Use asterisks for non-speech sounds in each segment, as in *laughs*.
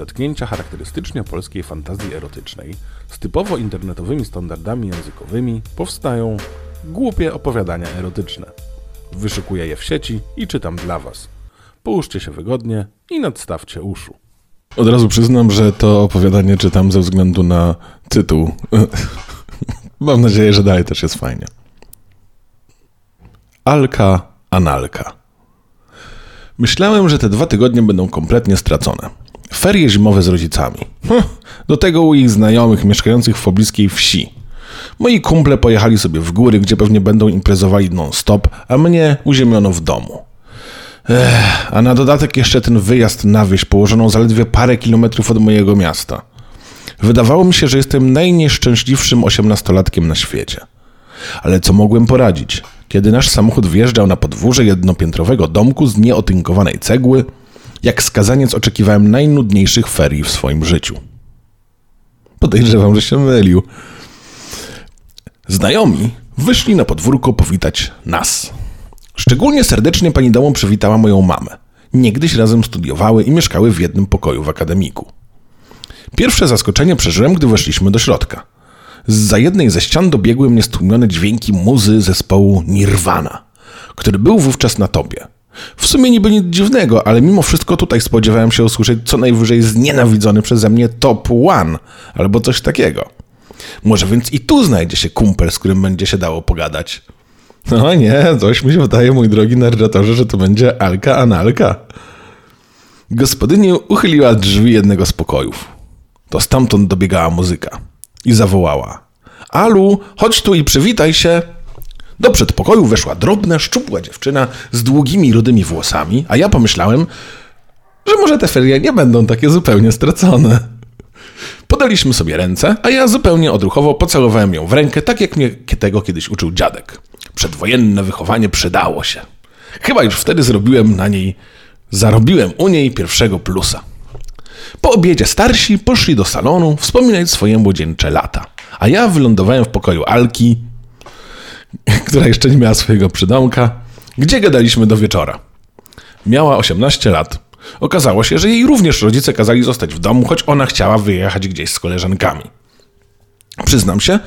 zetknięcia charakterystycznie polskiej fantazji erotycznej z typowo internetowymi standardami językowymi powstają głupie opowiadania erotyczne. Wyszukuję je w sieci i czytam dla Was. Połóżcie się wygodnie i nadstawcie uszu. Od razu przyznam, że to opowiadanie czytam ze względu na tytuł. *laughs* Mam nadzieję, że dalej też jest fajnie. Alka Analka. Myślałem, że te dwa tygodnie będą kompletnie stracone. Ferie zimowe z rodzicami. Do tego u ich znajomych mieszkających w pobliskiej wsi. Moi kumple pojechali sobie w góry, gdzie pewnie będą imprezowali non-stop, a mnie uziemiono w domu. Ech, a na dodatek jeszcze ten wyjazd na wieś położoną zaledwie parę kilometrów od mojego miasta. Wydawało mi się, że jestem najnieszczęśliwszym osiemnastolatkiem na świecie. Ale co mogłem poradzić? Kiedy nasz samochód wjeżdżał na podwórze jednopiętrowego domku z nieotynkowanej cegły, jak skazaniec oczekiwałem najnudniejszych ferii w swoim życiu. Podejrzewam, że się mylił. Znajomi wyszli na podwórko powitać nas. Szczególnie serdecznie pani domą przywitała moją mamę. Niegdyś razem studiowały i mieszkały w jednym pokoju w akademiku. Pierwsze zaskoczenie przeżyłem, gdy weszliśmy do środka. Za jednej ze ścian dobiegły mnie stłumione dźwięki muzy zespołu Nirvana, który był wówczas na tobie. W sumie niby nic dziwnego, ale mimo wszystko tutaj spodziewałem się usłyszeć co najwyżej znienawidzony przeze mnie Top One albo coś takiego. Może więc i tu znajdzie się kumpel, z którym będzie się dało pogadać. No nie, coś mi się wydaje, mój drogi narratorze, że to będzie Alka Analka. Gospodyni uchyliła drzwi jednego z pokojów. To stamtąd dobiegała muzyka i zawołała: Alu, chodź tu i przywitaj się. Do przedpokoju weszła drobna, szczupła dziewczyna z długimi, rudymi włosami, a ja pomyślałem, że może te ferie nie będą takie zupełnie stracone. Podaliśmy sobie ręce, a ja zupełnie odruchowo pocałowałem ją w rękę, tak jak mnie tego kiedyś uczył dziadek. Przedwojenne wychowanie przydało się. Chyba już wtedy zrobiłem na niej, zarobiłem u niej pierwszego plusa. Po obiedzie starsi poszli do salonu wspominać swoje młodzieńcze lata, a ja wylądowałem w pokoju Alki, *laughs* która jeszcze nie miała swojego przydomka, gdzie gadaliśmy do wieczora. Miała 18 lat. Okazało się, że jej również rodzice kazali zostać w domu, choć ona chciała wyjechać gdzieś z koleżankami. Przyznam się,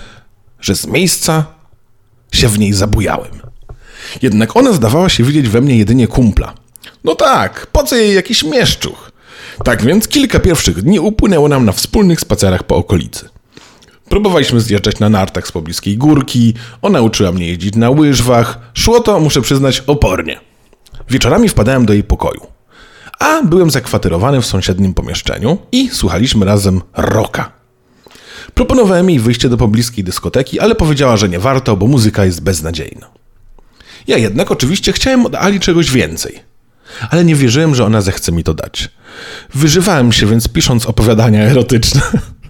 że z miejsca się w niej zabujałem. Jednak ona zdawała się widzieć we mnie jedynie kumpla. No tak, po co jej jakiś mieszczuch? Tak więc kilka pierwszych dni upłynęło nam na wspólnych spacerach po okolicy. Próbowaliśmy zjeżdżać na nartach z pobliskiej górki, ona uczyła mnie jeździć na łyżwach. Szło to, muszę przyznać, opornie. Wieczorami wpadałem do jej pokoju. A byłem zakwaterowany w sąsiednim pomieszczeniu i słuchaliśmy razem roka. Proponowałem jej wyjście do pobliskiej dyskoteki, ale powiedziała, że nie warto, bo muzyka jest beznadziejna. Ja jednak oczywiście chciałem od Ali czegoś więcej. Ale nie wierzyłem, że ona zechce mi to dać. Wyżywałem się więc pisząc opowiadania erotyczne, *laughs*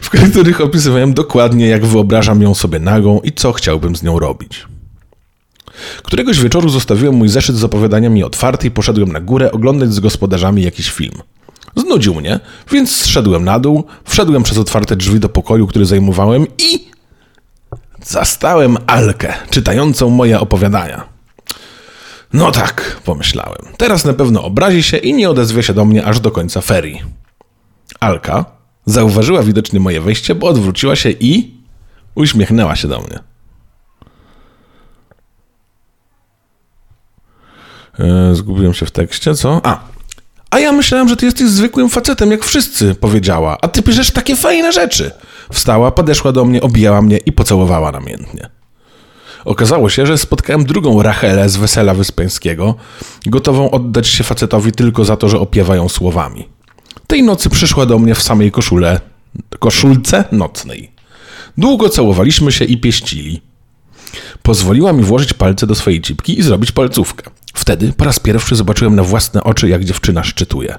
w których opisywałem dokładnie, jak wyobrażam ją sobie nagą i co chciałbym z nią robić. Któregoś wieczoru zostawiłem mój zeszyt z opowiadaniami otwarty i poszedłem na górę oglądać z gospodarzami jakiś film. Znudził mnie, więc zszedłem na dół, wszedłem przez otwarte drzwi do pokoju, który zajmowałem i zastałem Alkę, czytającą moje opowiadania. No tak, pomyślałem. Teraz na pewno obrazi się i nie odezwie się do mnie aż do końca ferii. Alka zauważyła widocznie moje wejście, bo odwróciła się i uśmiechnęła się do mnie. E, zgubiłem się w tekście, co? A, a ja myślałem, że ty jesteś zwykłym facetem, jak wszyscy, powiedziała. A ty piszesz takie fajne rzeczy. Wstała, podeszła do mnie, obijała mnie i pocałowała namiętnie. Okazało się, że spotkałem drugą Rachelę z Wesela Wyspańskiego, gotową oddać się facetowi tylko za to, że opiewa ją słowami. Tej nocy przyszła do mnie w samej koszule, koszulce nocnej. Długo całowaliśmy się i pieścili. Pozwoliła mi włożyć palce do swojej cipki i zrobić palcówkę. Wtedy po raz pierwszy zobaczyłem na własne oczy, jak dziewczyna szczytuje.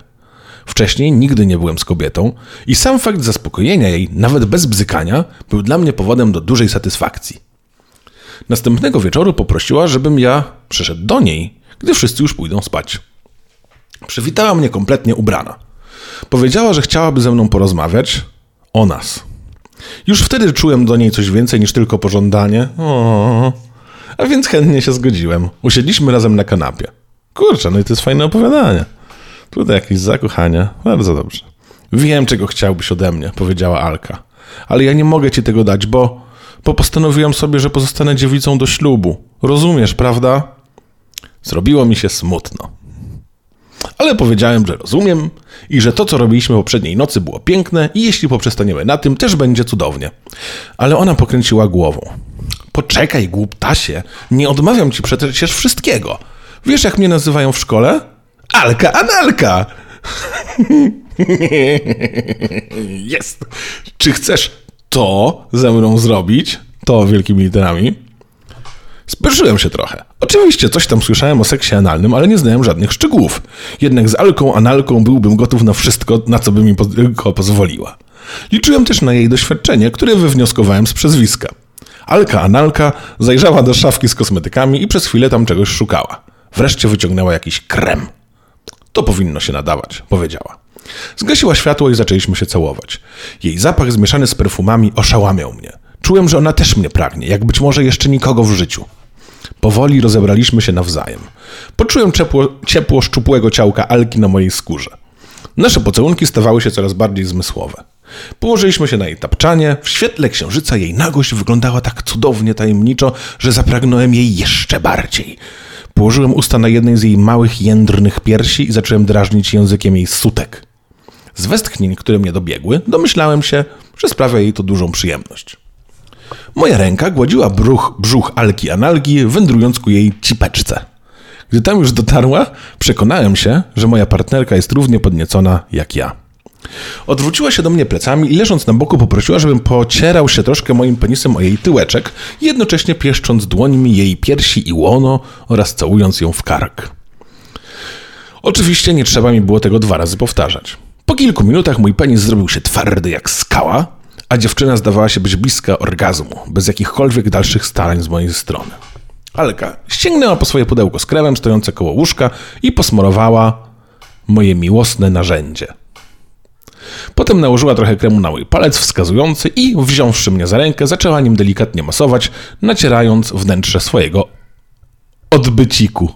Wcześniej nigdy nie byłem z kobietą i sam fakt zaspokojenia jej, nawet bez bzykania, był dla mnie powodem do dużej satysfakcji. Następnego wieczoru poprosiła, żebym ja przyszedł do niej, gdy wszyscy już pójdą spać. Przywitała mnie kompletnie ubrana. Powiedziała, że chciałaby ze mną porozmawiać o nas. Już wtedy czułem do niej coś więcej niż tylko pożądanie. O, a więc chętnie się zgodziłem. Usiedliśmy razem na kanapie. Kurczę, no i to jest fajne opowiadanie. Tutaj jakieś zakochanie. Bardzo dobrze. Wiem, czego chciałbyś ode mnie, powiedziała Alka. Ale ja nie mogę ci tego dać, bo, bo postanowiłam sobie, że pozostanę dziewicą do ślubu. Rozumiesz, prawda? Zrobiło mi się smutno. Ale powiedziałem, że rozumiem i że to, co robiliśmy poprzedniej nocy, było piękne i jeśli poprzestaniemy na tym, też będzie cudownie. Ale ona pokręciła głową. Poczekaj, głuptasie, nie odmawiam ci przecież wszystkiego. Wiesz, jak mnie nazywają w szkole? Alka Analka! *laughs* Jest! Czy chcesz to ze mną zrobić? To wielkimi literami. Speszyłem się trochę. Oczywiście coś tam słyszałem o seksie analnym, ale nie znałem żadnych szczegółów. Jednak z Alką Analką byłbym gotów na wszystko, na co by mi tylko pozwoliła. Liczyłem też na jej doświadczenie, które wywnioskowałem z przezwiska. Alka Analka zajrzała do szafki z kosmetykami i przez chwilę tam czegoś szukała. Wreszcie wyciągnęła jakiś krem. To powinno się nadawać, powiedziała. Zgasiła światło i zaczęliśmy się całować. Jej zapach zmieszany z perfumami oszałamiał mnie. Czułem, że ona też mnie pragnie, jak być może jeszcze nikogo w życiu. Powoli rozebraliśmy się nawzajem. Poczułem ciepło, ciepło szczupłego ciałka Alki na mojej skórze. Nasze pocałunki stawały się coraz bardziej zmysłowe. Położyliśmy się na jej tapczanie. W świetle księżyca jej nagość wyglądała tak cudownie tajemniczo, że zapragnąłem jej jeszcze bardziej. Położyłem usta na jednej z jej małych, jędrnych piersi i zacząłem drażnić językiem jej sutek. Z westchnień, które mnie dobiegły, domyślałem się, że sprawia jej to dużą przyjemność. Moja ręka gładziła bruch, brzuch Alki Analgi, wędrując ku jej cipeczce. Gdy tam już dotarła, przekonałem się, że moja partnerka jest równie podniecona jak ja. Odwróciła się do mnie plecami i leżąc na boku poprosiła, żebym pocierał się troszkę moim penisem o jej tyłeczek, jednocześnie pieszcząc dłońmi jej piersi i łono oraz całując ją w kark. Oczywiście nie trzeba mi było tego dwa razy powtarzać. Po kilku minutach mój penis zrobił się twardy jak skała, a dziewczyna zdawała się być bliska orgazmu, bez jakichkolwiek dalszych starań z mojej strony. Alka ściągnęła po swoje pudełko z kremem stojące koło łóżka i posmarowała moje miłosne narzędzie. Potem nałożyła trochę kremu na mój palec wskazujący i, wziąwszy mnie za rękę, zaczęła nim delikatnie masować, nacierając wnętrze swojego odbyciku.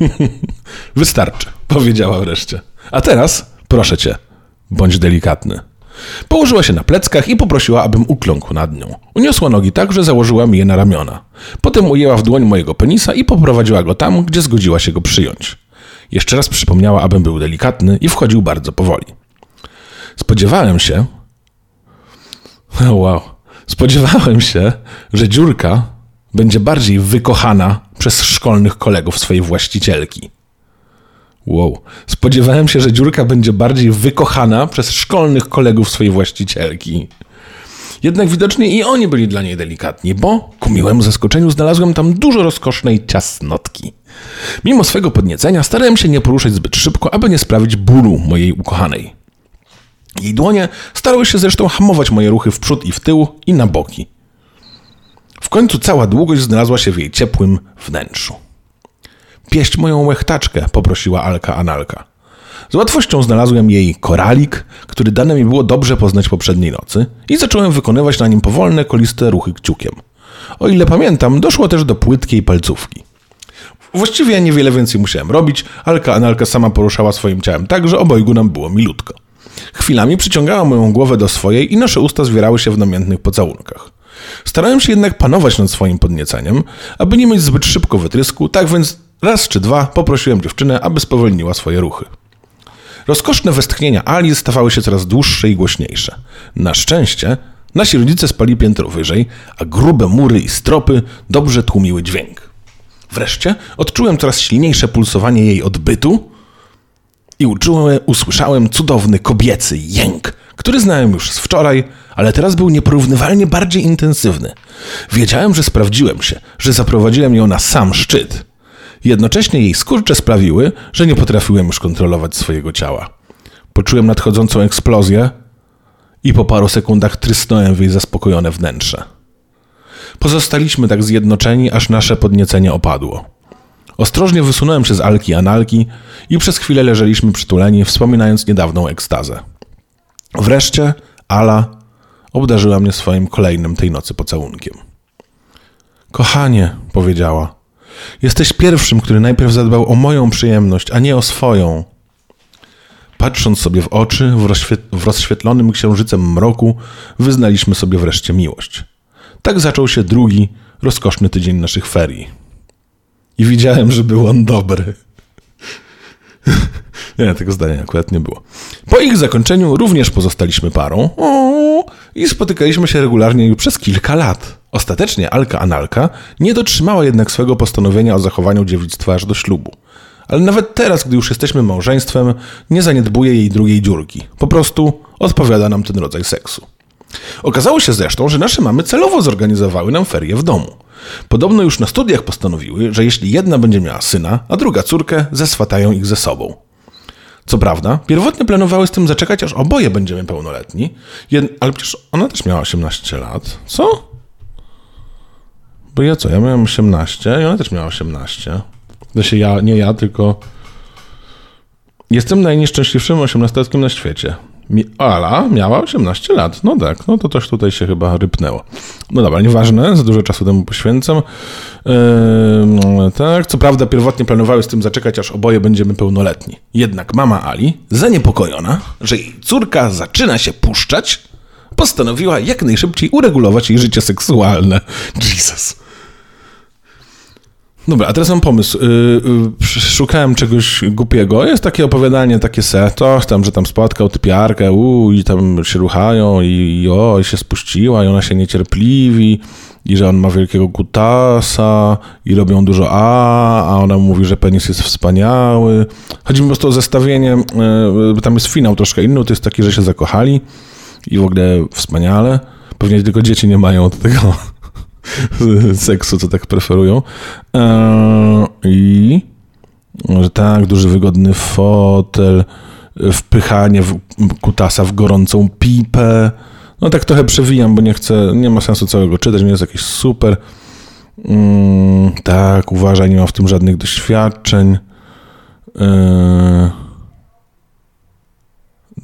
*laughs* Wystarczy, powiedziała wreszcie. A teraz, proszę cię, bądź delikatny. Położyła się na pleckach i poprosiła, abym ukląkł nad nią. Uniosła nogi tak, że założyła mi je na ramiona. Potem ujęła w dłoń mojego penisa i poprowadziła go tam, gdzie zgodziła się go przyjąć. Jeszcze raz przypomniała, abym był delikatny i wchodził bardzo powoli. Spodziewałem się. *laughs* Wow. Spodziewałem się, że dziurka będzie bardziej wykochana przez szkolnych kolegów swojej właścicielki. Wow. Spodziewałem się, że dziurka będzie bardziej wykochana przez szkolnych kolegów swojej właścicielki. Jednak widocznie i oni byli dla niej delikatni, bo ku miłemu zaskoczeniu znalazłem tam dużo rozkosznej ciasnotki. Mimo swego podniecenia starałem się nie poruszać zbyt szybko, aby nie sprawić bólu mojej ukochanej. Jej dłonie starały się zresztą hamować moje ruchy w przód i w tył i na boki. W końcu cała długość znalazła się w jej ciepłym wnętrzu. Pieść moją łechtaczkę, poprosiła Alka Analka. Z łatwością znalazłem jej koralik, który dane mi było dobrze poznać poprzedniej nocy i zacząłem wykonywać na nim powolne, koliste ruchy kciukiem. O ile pamiętam, doszło też do płytkiej palcówki. Właściwie niewiele więcej musiałem robić, Alka Analka sama poruszała swoim ciałem tak, że obojgu nam było milutko. Chwilami przyciągała moją głowę do swojej i nasze usta zwierały się w namiętnych pocałunkach. Starałem się jednak panować nad swoim podnieceniem, aby nie mieć zbyt szybko wytrysku, tak więc raz czy dwa poprosiłem dziewczynę, aby spowolniła swoje ruchy. Rozkoszne westchnienia Ali stawały się coraz dłuższe i głośniejsze. Na szczęście nasi rodzice spali piętro wyżej, a grube mury i stropy dobrze tłumiły dźwięk. Wreszcie odczułem coraz silniejsze pulsowanie jej odbytu i uczułem, usłyszałem cudowny kobiecy jęk, który znałem już z wczoraj, ale teraz był nieporównywalnie bardziej intensywny. Wiedziałem, że sprawdziłem się, że zaprowadziłem ją na sam szczyt. Jednocześnie jej skurcze sprawiły, że nie potrafiłem już kontrolować swojego ciała. Poczułem nadchodzącą eksplozję i po paru sekundach trysnąłem w jej zaspokojone wnętrze. Pozostaliśmy tak zjednoczeni, aż nasze podniecenie opadło. Ostrożnie wysunąłem się z alki analki i przez chwilę leżeliśmy przytuleni, wspominając niedawną ekstazę. Wreszcie Ala obdarzyła mnie swoim kolejnym tej nocy pocałunkiem. Kochanie, powiedziała, Jesteś pierwszym, który najpierw zadbał o moją przyjemność, a nie o swoją. Patrząc sobie w oczy, w, rozświet- w rozświetlonym księżycem mroku, wyznaliśmy sobie wreszcie miłość. Tak zaczął się drugi, rozkoszny tydzień naszych ferii. I widziałem, że był on dobry. *laughs* nie, tego zdania akurat nie było. Po ich zakończeniu również pozostaliśmy parą o, i spotykaliśmy się regularnie już przez kilka lat. Ostatecznie Alka Analka nie dotrzymała jednak swego postanowienia o zachowaniu dziewictwa aż do ślubu. Ale nawet teraz, gdy już jesteśmy małżeństwem, nie zaniedbuje jej drugiej dziurki. Po prostu odpowiada nam ten rodzaj seksu. Okazało się zresztą, że nasze mamy celowo zorganizowały nam ferie w domu. Podobno już na studiach postanowiły, że jeśli jedna będzie miała syna, a druga córkę, zeswatają ich ze sobą. Co prawda, pierwotnie planowały z tym zaczekać, aż oboje będziemy pełnoletni, jed... ale przecież ona też miała 18 lat. Co? Bo ja co, ja miałem 18 i ona też miała 18. Znaczy ja, nie ja, tylko... Jestem najnieszczęśliwszym osiemnastolatkiem na świecie. Mi- Ala miała 18 lat. No tak, no to coś tutaj się chyba rypnęło. No dobra, nieważne, za dużo czasu temu poświęcam. Yy, tak, co prawda pierwotnie planowały z tym zaczekać, aż oboje będziemy pełnoletni. Jednak mama Ali, zaniepokojona, że jej córka zaczyna się puszczać, postanowiła jak najszybciej uregulować jej życie seksualne. *laughs* Jesus. Dobra, a teraz mam pomysł. Yy, szukałem czegoś głupiego. Jest takie opowiadanie, takie se, to tam, że tam spotkał typiarkę, uu, i tam się ruchają i, i o, i się spuściła i ona się niecierpliwi i że on ma wielkiego kutasa i robią dużo a, a ona mówi, że penis jest wspaniały. Chodzi mi po prostu o zestawienie, yy, tam jest finał troszkę inny, to jest taki, że się zakochali i w ogóle wspaniale. Pewnie tylko dzieci nie mają od tego *laughs* seksu, co tak preferują. Eee, I że tak, duży, wygodny fotel, wpychanie w kutasa w gorącą pipę. No tak trochę przewijam, bo nie chcę, nie ma sensu całego czytać, nie jest jakieś super. Mm, tak, uważaj, nie ma w tym żadnych doświadczeń. Eee,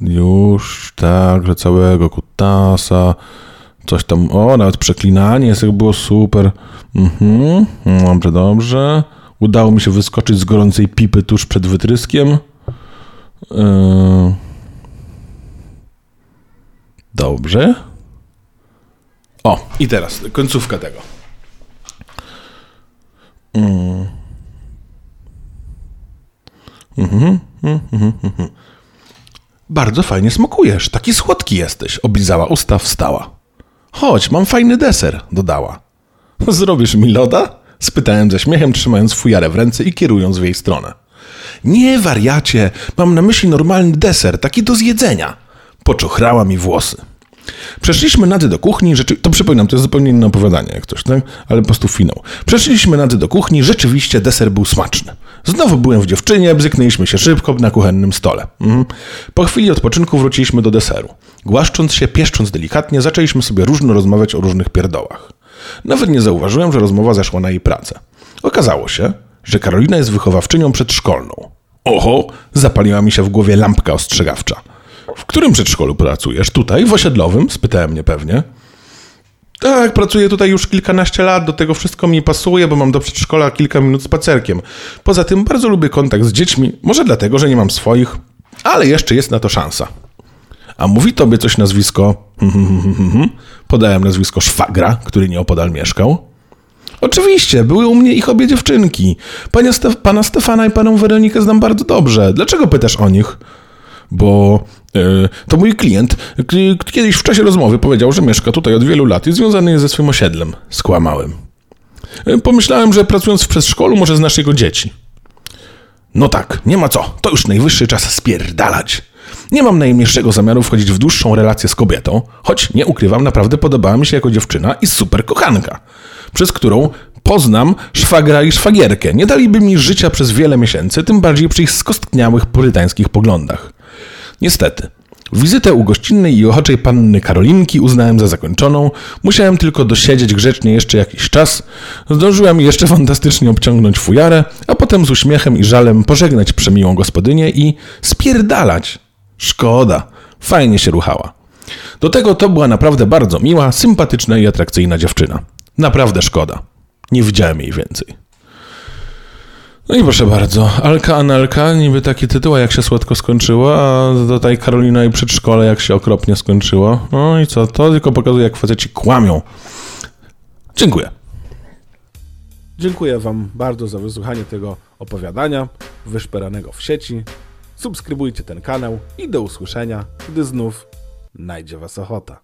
już, tak, że całego kutasa coś tam, o, nawet przeklinanie jest, jak było super. Mhm, dobrze, dobrze. Udało mi się wyskoczyć z gorącej pipy tuż przed wytryskiem. Yy... Dobrze. O, i teraz końcówka tego. Mm. Mhm, mhm, mhm. Bardzo fajnie smakujesz, taki słodki jesteś, oblizała usta, wstała. Chodź, mam fajny deser, dodała. Zrobisz mi loda? Spytałem ze śmiechem, trzymając fujarę w ręce i kierując w jej stronę. Nie, wariacie, mam na myśli normalny deser, taki do zjedzenia. Poczochrała mi włosy. Przeszliśmy nady do kuchni, rzeczy... to przypominam, to jest zupełnie inne opowiadanie jak coś, tak? ale po prostu finał. Przeszliśmy nady do kuchni, rzeczywiście deser był smaczny. Znowu byłem w dziewczynie, bzyknęliśmy się szybko na kuchennym stole. Mhm. Po chwili odpoczynku wróciliśmy do deseru. Głaszcząc się, pieszcząc delikatnie, zaczęliśmy sobie różno rozmawiać o różnych pierdołach. Nawet nie zauważyłem, że rozmowa zeszła na jej pracę. Okazało się, że Karolina jest wychowawczynią przedszkolną. Oho, zapaliła mi się w głowie lampka ostrzegawcza. W którym przedszkolu pracujesz? Tutaj, w osiedlowym? Spytałem mnie pewnie. Tak, pracuję tutaj już kilkanaście lat, do tego wszystko mi pasuje, bo mam do przedszkola kilka minut spacerkiem. Poza tym bardzo lubię kontakt z dziećmi, może dlatego, że nie mam swoich, ale jeszcze jest na to szansa. A mówi tobie coś nazwisko... *laughs* Podałem nazwisko szwagra, który nieopodal mieszkał. Oczywiście, były u mnie ich obie dziewczynki. Pania Stef pana Stefana i panią Weronikę znam bardzo dobrze. Dlaczego pytasz o nich? Bo e, to mój klient kiedyś w czasie rozmowy powiedział, że mieszka tutaj od wielu lat i związany jest ze swym osiedlem. Skłamałem. E, pomyślałem, że pracując w przedszkolu może znasz jego dzieci. No tak, nie ma co. To już najwyższy czas spierdalać. Nie mam najmniejszego zamiaru wchodzić w dłuższą relację z kobietą, choć nie ukrywam, naprawdę podobała mi się jako dziewczyna i super kochanka, przez którą poznam szwagra i szwagierkę. Nie daliby mi życia przez wiele miesięcy, tym bardziej przy ich skostniałych purytańskich poglądach. Niestety, wizytę u gościnnej i ochoczej panny Karolinki uznałem za zakończoną. Musiałem tylko dosiedzieć grzecznie jeszcze jakiś czas. Zdążyłem jeszcze fantastycznie obciągnąć fujarę, a potem z uśmiechem i żalem pożegnać przemiłą gospodynię i spierdalać. Szkoda, fajnie się ruchała. Do tego to była naprawdę bardzo miła, sympatyczna i atrakcyjna dziewczyna. Naprawdę szkoda. Nie widziałem jej więcej. No i proszę bardzo, Alka Anelka, niby taki tytuł, jak się słodko skończyło, a tutaj Karolina i przedszkole, jak się okropnie skończyło. No i co, to tylko pokazuje, jak faceci kłamią. Dziękuję. Dziękuję Wam bardzo za wysłuchanie tego opowiadania wyszperanego w sieci. Subskrybujcie ten kanał i do usłyszenia, gdy znów najdzie Was ochota.